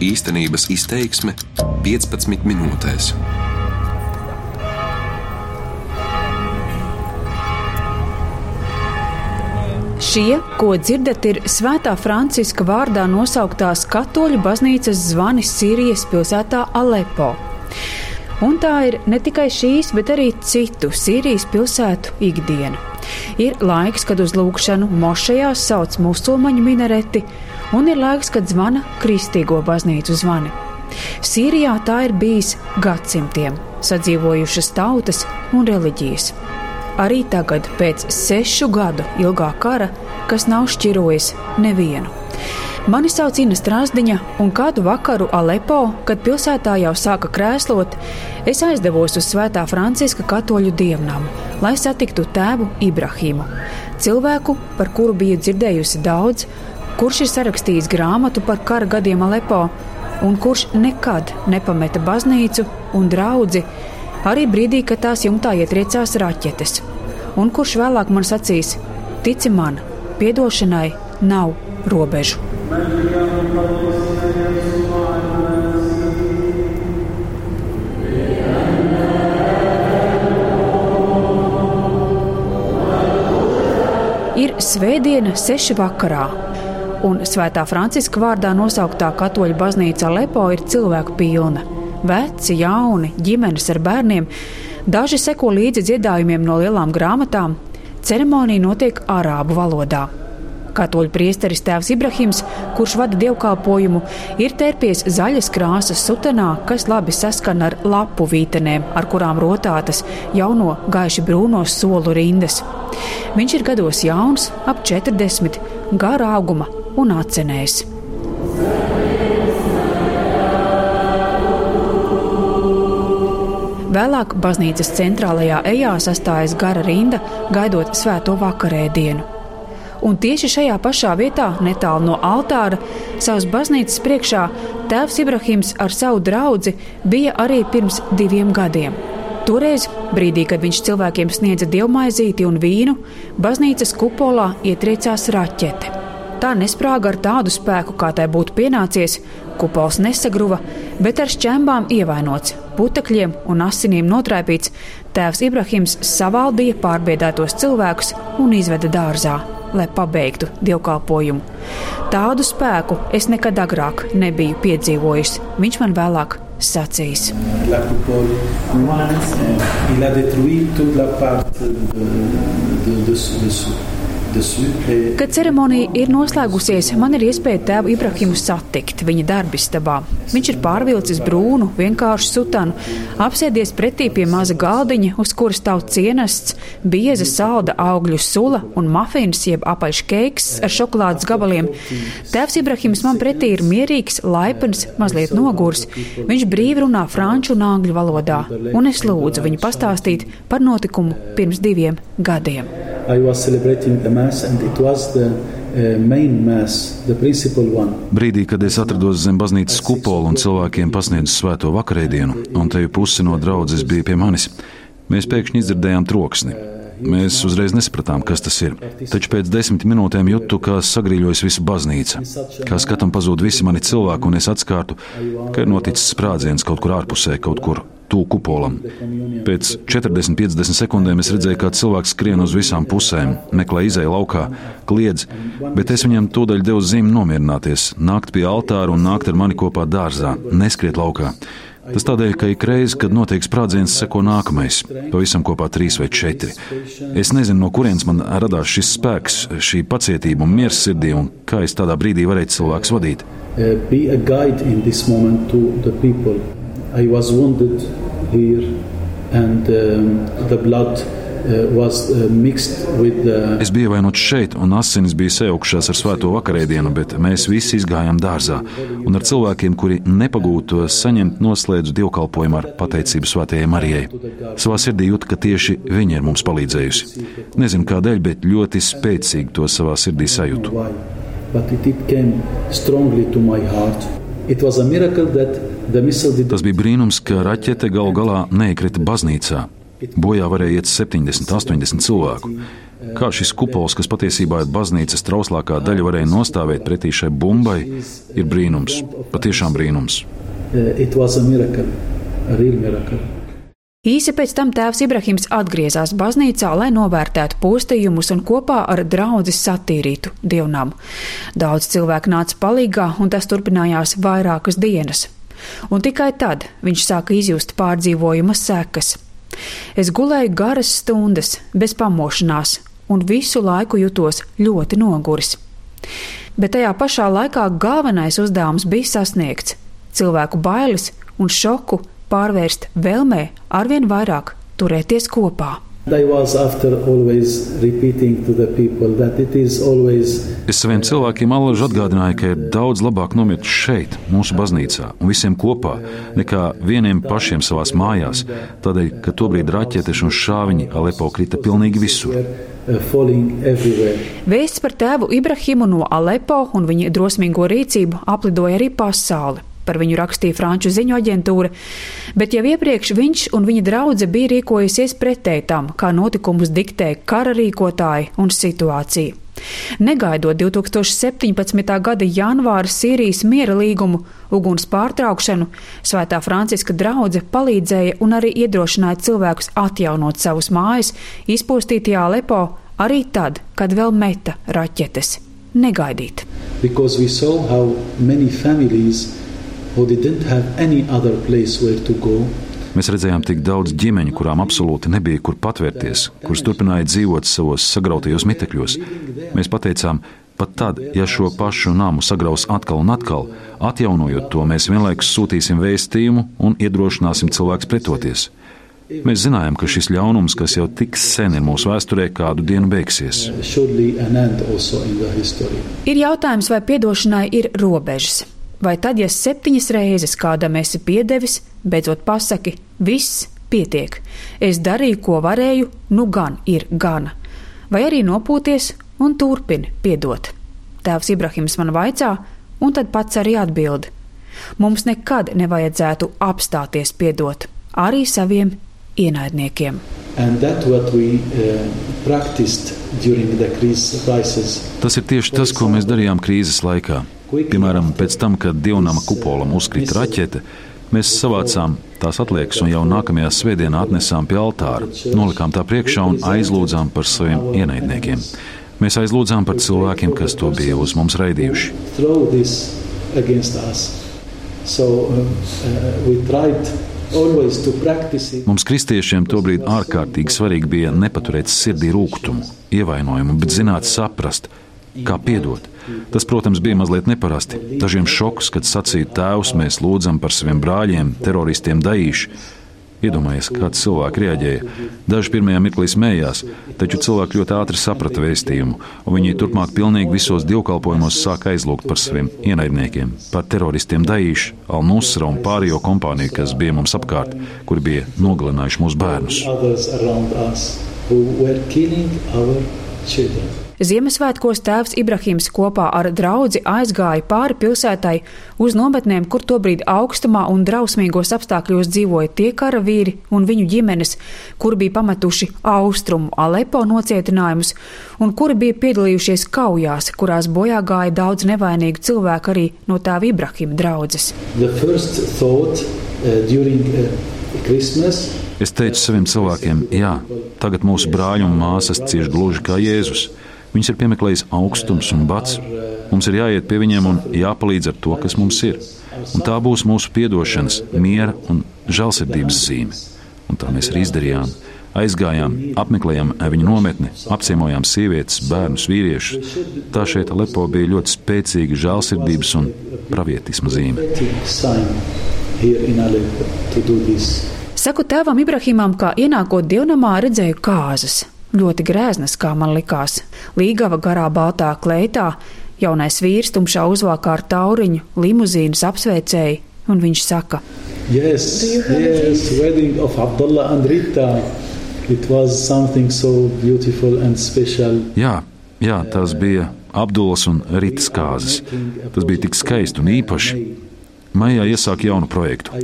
Īstenības izteiksme 15 minūtēs. Šie, ko dzirdat, ir Svētā Franciska vārdā nosauktās katoļu baznīcas zvani Sīrijas pilsētā Alepo. Un tā ir ne tikai šīs, bet arī citu Sīrijas pilsētu ikdiena. Ir laiks, kad uz lūgšanu mošajās sauc musulmaņu minareti, un ir laiks, kad zvana kristīgo baznīcu zvani. Sīrijā tā ir bijis gadsimtiem, sadzīvojušas tautas un reliģijas. Arī tagad, pēc sešu gadu ilgā kara, kas nav šķirojis nevienu. Mani sauc Ina Strasdiņa, un kādu vakaru Alepo, kad pilsētā jau sāka krēslot, es aizdevos uz Svētā Franciska katoļu dievnamu, lai satiktu tēvu Ibrahimu, cilvēku, par kuru biju dzirdējusi daudz, kurš ir sarakstījis grāmatu par kara gadiem Alepo, un kurš nekad nepameta baznīcu un draugu, arī brīdī, kad tās jumtā ietriecās raķetes, un kurš vēlāk man sacīs: Tici man, piedošanai nav robežu. Ir svētdiena, seši vakarā, un Svētā Franciska vārdā nosauktā katoļu baznīca Lepo ir cilvēku pilna. Veci, jauni, ģimenes ar bērniem, daži seko līdzi dziedājumiem no lielām grāmatām. Ceremonija notiek arābu valodā. Katoļu priesteris tēvs Ibrahims, kurš vada dievkalpojumu, ir tērpies zaļas krāsas sutenā, kas labi saskan ar lapu vītenēm, ar kurām rotātas jauno gaiši brūnos solu rindas. Viņš ir gados jauns, ap 40, gara auguma un acenējs. Vēlāk baznīcas centrālajā ejā sastājas gara rinda, gaidot svēto vakarēdienu un tieši šajā pašā vietā, netālu no altāra, savas baznīcas priekšā, tēvs Ibrahims ar savu draugu bija arī pirms diviem gadiem. Toreiz, brīdī, kad viņš cilvēkiem sniedza dievmaizīti un vīnu, baznīcas kupolā ietriecās raķete. Tā nesprāga ar tādu spēku, kā tai būtu pienācies, kupols nesagruva, bet ar šķembām ievainots, putekļiem un asinīm notraipīts, tēvs Ibrahims savaldīja pārbiedētos cilvēkus un izveda dārzā lai pabeigtu dievkalpojumu. Tādu spēku es nekad agrāk nebiju piedzīvojis. Viņš man vēlāk sacīs. La Kad ceremonija ir noslēgusies, man ir iespēja tēvu Ibrahimu satikt viņa darbistabā. Viņš ir pārvilcis brūnu, vienkāršu sutanu, apsēdies pretī pie maza galdiņa, uz kuras stāv cienests, bieza salda augļu sula un mafīns jeb apaļš keiks ar šokolādes gabaliem. Tēvs Ibrahims man pretī ir mierīgs, laipns, mazliet nogurs. Viņš brīvi runā franču un angļu valodā, un es lūdzu viņu pastāstīt par notikumu pirms diviem gadiem. Uh, Brīdī, kad es atrados zem baznīcas kupola un cilvēkiem pasniedzu svēto vakarēdienu, un te pusi no draudzes bija pie manis, mēs pēkšņi izdzirdējām troksni. Mēs uzreiz nesapratām, kas tas ir. Taču pēc desmit minūtēm jūtu, kā sagrīļojas visa baznīca. Kā skatam pazūd visi mani cilvēki, un es atskārtu, ka ir noticis sprādziens kaut kur ārpusē, kaut kur tuvu kupolam. Pēc 40-50 sekundēm es redzēju, kā cilvēks skrien uz visām pusēm, meklē izēju laukā, kliedz, bet es viņam tūdaļ devu zīmi nomierināties, nākt pie altāra un nākt ar mani kopā dārzā, neskriet laukā. Tas tādēļ, ka ik reizi, kad notiek sprādziens, seko nākamais, pavisam kopā trīs vai četri. Es nezinu, no kurienes man radās šis spēks, šī pacietība un miers sirdī, un kā es tādā brīdī varēju cilvēks vadīt. Uh, I was wounded here, and um, the blood uh, uh. Es biju vainots šeit, un asinis bija sajaukšās ar svēto vakarēdienu, bet mēs visi izgājām dārzā. Un ar cilvēkiem, kuri nepagūtu saņemt, noslēdzu dievkalpojumu ar pateicību svētajai Marijai. Savā sirdī jūtu, ka tieši viņa ir mums palīdzējusi. Nezinu kādēļ, bet ļoti spēcīgi to savā sirdī sajūtu. Tas bija brīnums, ka raķete galu galā neiekrita baznīcā. Bojā varēja iet 70, 80 cilvēku. Kā šis kupols, kas patiesībā ir baznīcas trauslākā daļa, varēja nostāvēt pretī šai bumbai, ir brīnums. Patiešām brīnums. Īsi pēc tam tēvs Ibrahims atgriezās baznīcā, lai novērtētu postījumus un kopā ar draugu satīrītu dievnam. Daudz cilvēku nāca palīgā, un tas turpinājās vairākas dienas. Un tikai tad viņš sāka izjust pārdzīvojuma sekas. Es gulēju garas stundas, bez pamošanās, un visu laiku jutos ļoti noguris. Bet tajā pašā laikā galvenais uzdevums bija sasniegts - cilvēku bailes un šoku pārvērst vēlmē arvien vairāk turēties kopā. Always... Es saviem cilvēkiem allaž atgādināju, ka ir daudz labāk nomirt šeit, mūsu baznīcā, un visiem kopā, nekā vieniem pašiem savās mājās, tādēļ, ka tobrīd raķetes un šāviņi Alepo krita pilnīgi visur. Vēsts par tēvu Ibrahimu no Alepo un viņa drosmīgo rīcību aplidoja arī pasauli par viņu rakstīja franču ziņu aģentūra, bet jau iepriekš viņš un viņa draudzene bija rīkojusies pretēji tam, kā notikumus diktē kara rīkotāji un situācija. Negaidot 2017. gada janvāra Sīrijas miera līgumu, uguns pārtraukšanu, Svētā Franciska draudzene palīdzēja un arī iedrošināja cilvēkus atjaunot savus mājas, izpostītajā Lepo arī tad, kad vēl meta raķetes. Negaidīt. Because we saw how many families Mēs redzējām tik daudz ģimeņu, kurām absolūti nebija kur patvērties, kuras turpināja dzīvot savos sagrautajos mitekļos. Mēs pateicām, pat tad, ja šo pašu namu sagraus atkal un atkal, atjaunojot to, mēs vienlaikus sūtīsim vēstījumu un iedrošināsim cilvēkus pretoties. Mēs zinājām, ka šis ļaunums, kas jau tik sen ir mūsu vēsturē, kādu dienu beigsies. Ir jautājums, vai piedošanai ir robežas. Vai tad, ja septiņas reizes kādam esi piedevis, beidzot pasaki, viss pietiek, es darīju, ko varēju, nu gan ir gana, vai arī nopūties un turpini piedot. Tēvs Ibrahims man vaicā, un tad pats arī atbild: Mums nekad nevajadzētu apstāties piedot arī saviem ienaidniekiem. Uh, tas ir tieši tas, ko mēs darījām krīzes laikā. Piemēram, pēc tam, kad divnama kupolam uzkrita raķete, mēs savācām tās atliekas un jau nākamajā svētdienā atnesām pie altāra, nolikām tā priekšā un aizlūdzām par saviem ienaidniekiem. Mēs aizlūdzām par cilvēkiem, kas to bija uz mums raidījuši. So, uh, Mums, kristiešiem, tobrīd ārkārtīgi svarīgi bija nepaturēt sirdī rūkumu, ievainojumu, bet zināt, saprast, kā piedot. Tas, protams, bija mazliet neparasti. Dažiem šoks, kad sacīja tēvs, mēs lūdzam par saviem brāļiem, teroristiem daīši. Iedomājieties, kā cilvēki reaģēja. Daži pirmajā mirklī smējās, taču cilvēki ļoti ātri saprata vēstījumu, un viņi turpmāk pilnīgi visos divkalpojumos sāka aizlūgt par saviem ienaidniekiem, par teroristiem Daīšu, Al-Nusra un pārējo kompāniju, kas bija mums apkārt, kuri bija nogalinājuši mūsu bērnus. Ziemassvētkos tēvs Ibrahims kopā ar draugu aizgāja pāri pilsētai uz nometnēm, kur tobrīd augstumā un drausmīgos apstākļos dzīvoja tie karavīri un viņu ģimenes, kuri bija pametuši austrumu Alepo nocietinājumus un kuri bija piedalījušies kaujās, kurās bojā gāja daudz nevainīgu cilvēku arī no tēva Ibrahima draudzes. Thought, uh, during, uh, Es teicu saviem cilvēkiem, jā, tagad mūsu brāļi un māsas cieš gluži kā Jēzus. Viņus ir piemeklējis augstums un bats. Mums ir jāiet pie viņiem un jāpalīdz ar to, kas mums ir. Un tā būs mūsu atdošanas, miera un žēlsirdības zīme. Un tā mēs arī izdarījām. Aizgājām, apmeklējām viņu nometni, apciemojām sievietes, bērnus, vīriešus. Tā šeit Lepo bija ļoti spēcīga žēlsirdības un pravietisma zīme. Saku tēvam Ibrahimam, kā ienākot dievnamā, redzēju kāzas. Ļoti grēznas, kā man likās. Līgava garā baltā kleitā, jaunais vīrs tumšā uzvākā ar tauriņu, limuzīnas apsveicēji, un viņš saka: Yes, yes, wedding of Abdullah and Rita. It was something so beautiful and special. Jā, jā, tas bija Abdulas un Ritas kāzas. Tas bija tik skaisti un īpaši. Maijā iesāku jaunu projektu.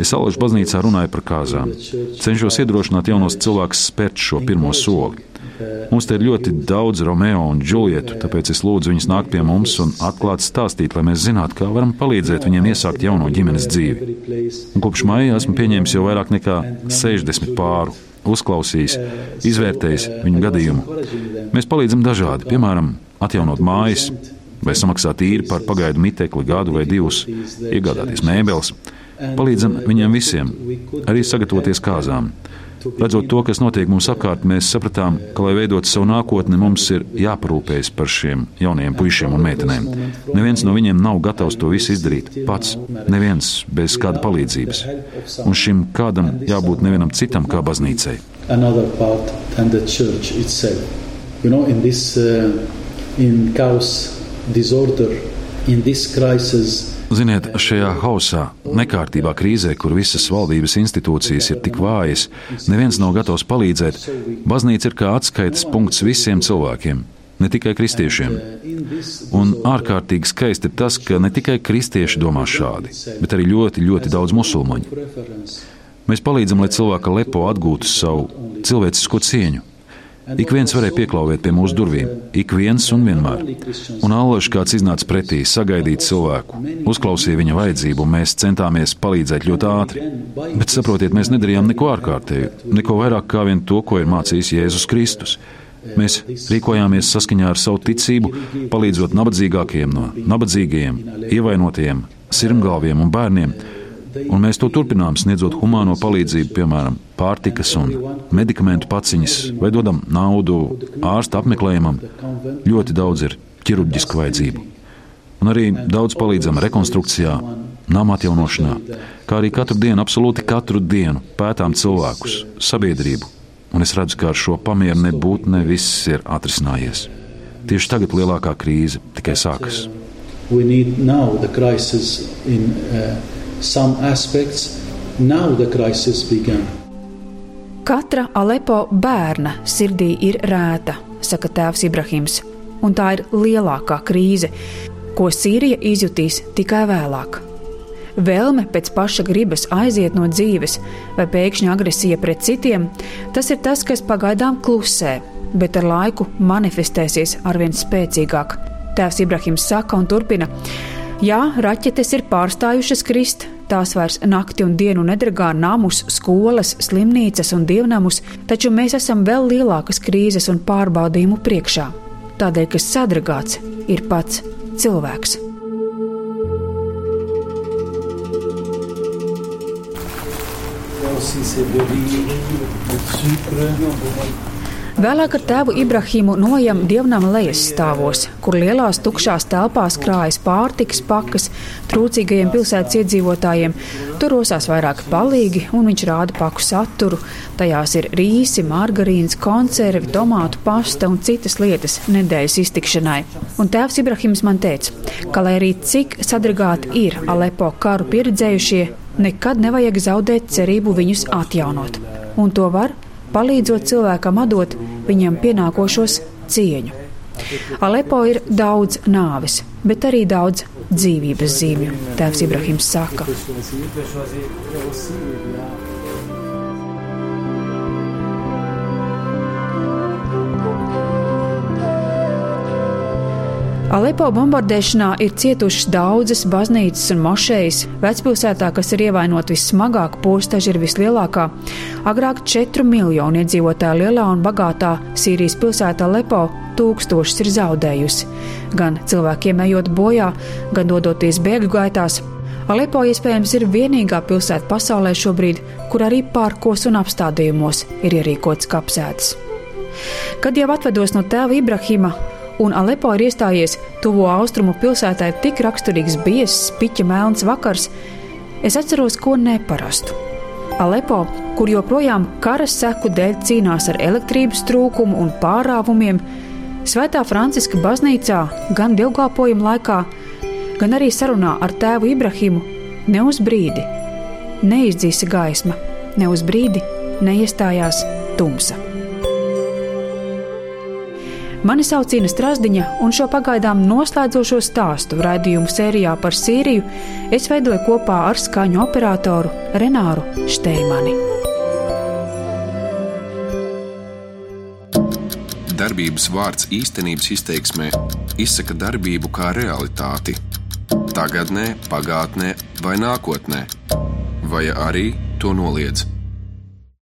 Es Alašu baznīcā runāju par kāzām. Cenšos iedrošināt jaunos cilvēkus spērt šo pirmo soli. Mums te ir ļoti daudz Romeo un Džulietu, tāpēc es lūdzu viņus nākt pie mums un atklāt stāstīt, lai mēs zinātu, kā varam palīdzēt viņiem iesākt jauno ģimenes dzīvi. Un kopš maija esmu pieņēmis jau vairāk nekā 60 pāru uzklausījis, izvērtējis viņu gadījumu. Mēs palīdzam dažādi, piemēram, atjaunot mājas, vai samaksāt īri par pagaidu mitekli gadu vai divus, iegādāties mēbeles. Palīdzam viņiem visiem, arī sagatavoties kāzām. Redzot to, kas notiek mums apkārt, mēs sapratām, ka, lai veidotu savu nākotni, mums ir jāparūpējas par šiem jaunajiem puišiem un meitenēm. Neviens no viņiem nav gatavs to visu izdarīt pats, neviens bez kāda palīdzības. Un šim kādam jābūt nevienam citam kā baznīcai. You know, in this, uh, in chaos, disorder, in this crisis, Ziniet, šajā hausā, nekārtībā krīzē, kur visas valdības institūcijas ir tik vājas, neviens nav gatavs palīdzēt. Baznīca ir kā atskaites punkts visiem cilvēkiem, ne tikai kristiešiem. Un ārkārtīgi skaisti ir tas, ka ne tikai kristieši domā šādi, bet arī ļoti, ļoti daudz musulmaņu. Mēs palīdzam, lai cilvēka lepo atgūtu savu cilvēcisko cieņu. Ik viens varēja pieklauvēt pie mūsu durvīm, ik viens un vienmēr. Un allaž kāds iznāca pretī, sagaidīt cilvēku, uzklausīja viņa vajadzību, un mēs centāmies palīdzēt ļoti ātri. Bet saprotiet, mēs nedarījām neko ārkārtēju, neko vairāk kā vien to, ko ir mācījis Jēzus Kristus. Mēs rīkojāmies saskaņā ar savu ticību, palīdzot nabadzīgākajiem no nabadzīgajiem, ievainotajiem, sirmgalviem un bērniem Un mēs to turpinām, sniedzot humāno palīdzību, piemēram, pārtikas un medikamentu paciņas, vai dodam naudu ārsta apmeklējumam. Ļoti daudz ir ķirurģisku vajadzību. Un arī daudz palīdzam rekonstrukcijā, nama atjaunošanā, kā arī katru dienu, absolūti katru dienu pētām cilvēkus, sabiedrību. Un es redzu, ka ar šo pamieru nebūtne viss ir atrisinājies. Tieši tagad lielākā krīze tikai sākas. We need now the crisis in uh, some aspects, now the crisis began. Katra Alepo bērna sirdī ir rēta, saka tēvs Ibrahims, un tā ir lielākā krīze, ko Sīrija izjutīs tikai vēlāk. Vēlme pēc paša gribas aiziet no dzīves, vai pēkšņa agresija pret citiem, tas ir tas, kas pagaidām klusē, bet ar laiku manifestēsies arvien spēcīgāk. Tēvs Ibrahims saka un turpina: Jā, raķetes ir pārstājušas krist, tās vairs nakti un dienu nedragā namus, skolas, slimnīcas un dievnamus, taču mēs esam vēl lielākas krīzes un pārbaudījumu priekšā. Tādēļ, ka sadragāts ir pats cilvēks. aussi c'est de l'huile, du sucre. Vēlāk ar tēvu Ibrahimu nojam dievnam lejas stāvos, kur lielās tukšās telpās krājas pārtikas pakas trūcīgajiem pilsētas iedzīvotājiem. Tur rosās vairāk palīgi, un viņš rāda paku saturu. Tajās ir rīsi, margarīns, konservi, tomātu pasta un citas lietas nedēļas iztikšanai. Un tēvs Ibrahims man teica, ka, lai arī cik sadragāti ir Alepo karu pieredzējušie, nekad nevajag zaudēt cerību viņus atjaunot. Un to var palīdzot cilvēkam atdot viņam pienākošos cieņu. Alepo ir daudz nāves, bet arī daudz dzīvības zīmju, tēvs Ibrahims saka. Alepo bombardēšanā ir cietušas daudzas baznīcas un mošejas. Vecpilsētā, kas ir ievainota vissmagāk, postaži ir vislielākā. Agrāk 4 miljonu iedzīvotāju lielā un bagātā Sīrijas pilsētā Alepo tūkstošus ir zaudējusi. Gan cilvēkiem ejot bojā, gan dodoties bēgļu gaitās. Alepo iespējams ir vienīgā pilsēta pasaulē šobrīd, kur arī parkos un apstādījumos ir ierīkots kapsētas. Kad jau atvedos no tēva Ibrahima, un Alepo ir iestājies tuvo austrumu pilsētai tik raksturīgs biezs, piķa melns vakars, es atceros ko neparastu. Alepo, kur joprojām kara seku dēļ cīnās ar elektrības trūkumu un pārāvumiem, Svētā Franciska baznīcā gan dievkalpojuma laikā, gan arī sarunā ar tēvu Ibrahimu ne uz brīdi neizdzīsa gaisma, ne uz brīdi neiestājās tumsa. Mani sauc Inna Strasdiņa, un šo pagaidām noslēdzošo stāstu raidījumu sērijā par Sīriju es veidoju kopā ar skaņu operatoru Renāru Šteimani. darbības vārds īstenības izteiksmē izsaka darbību kā realitāti - tagadnē, pagātnē vai nākotnē, vai arī to noliedz.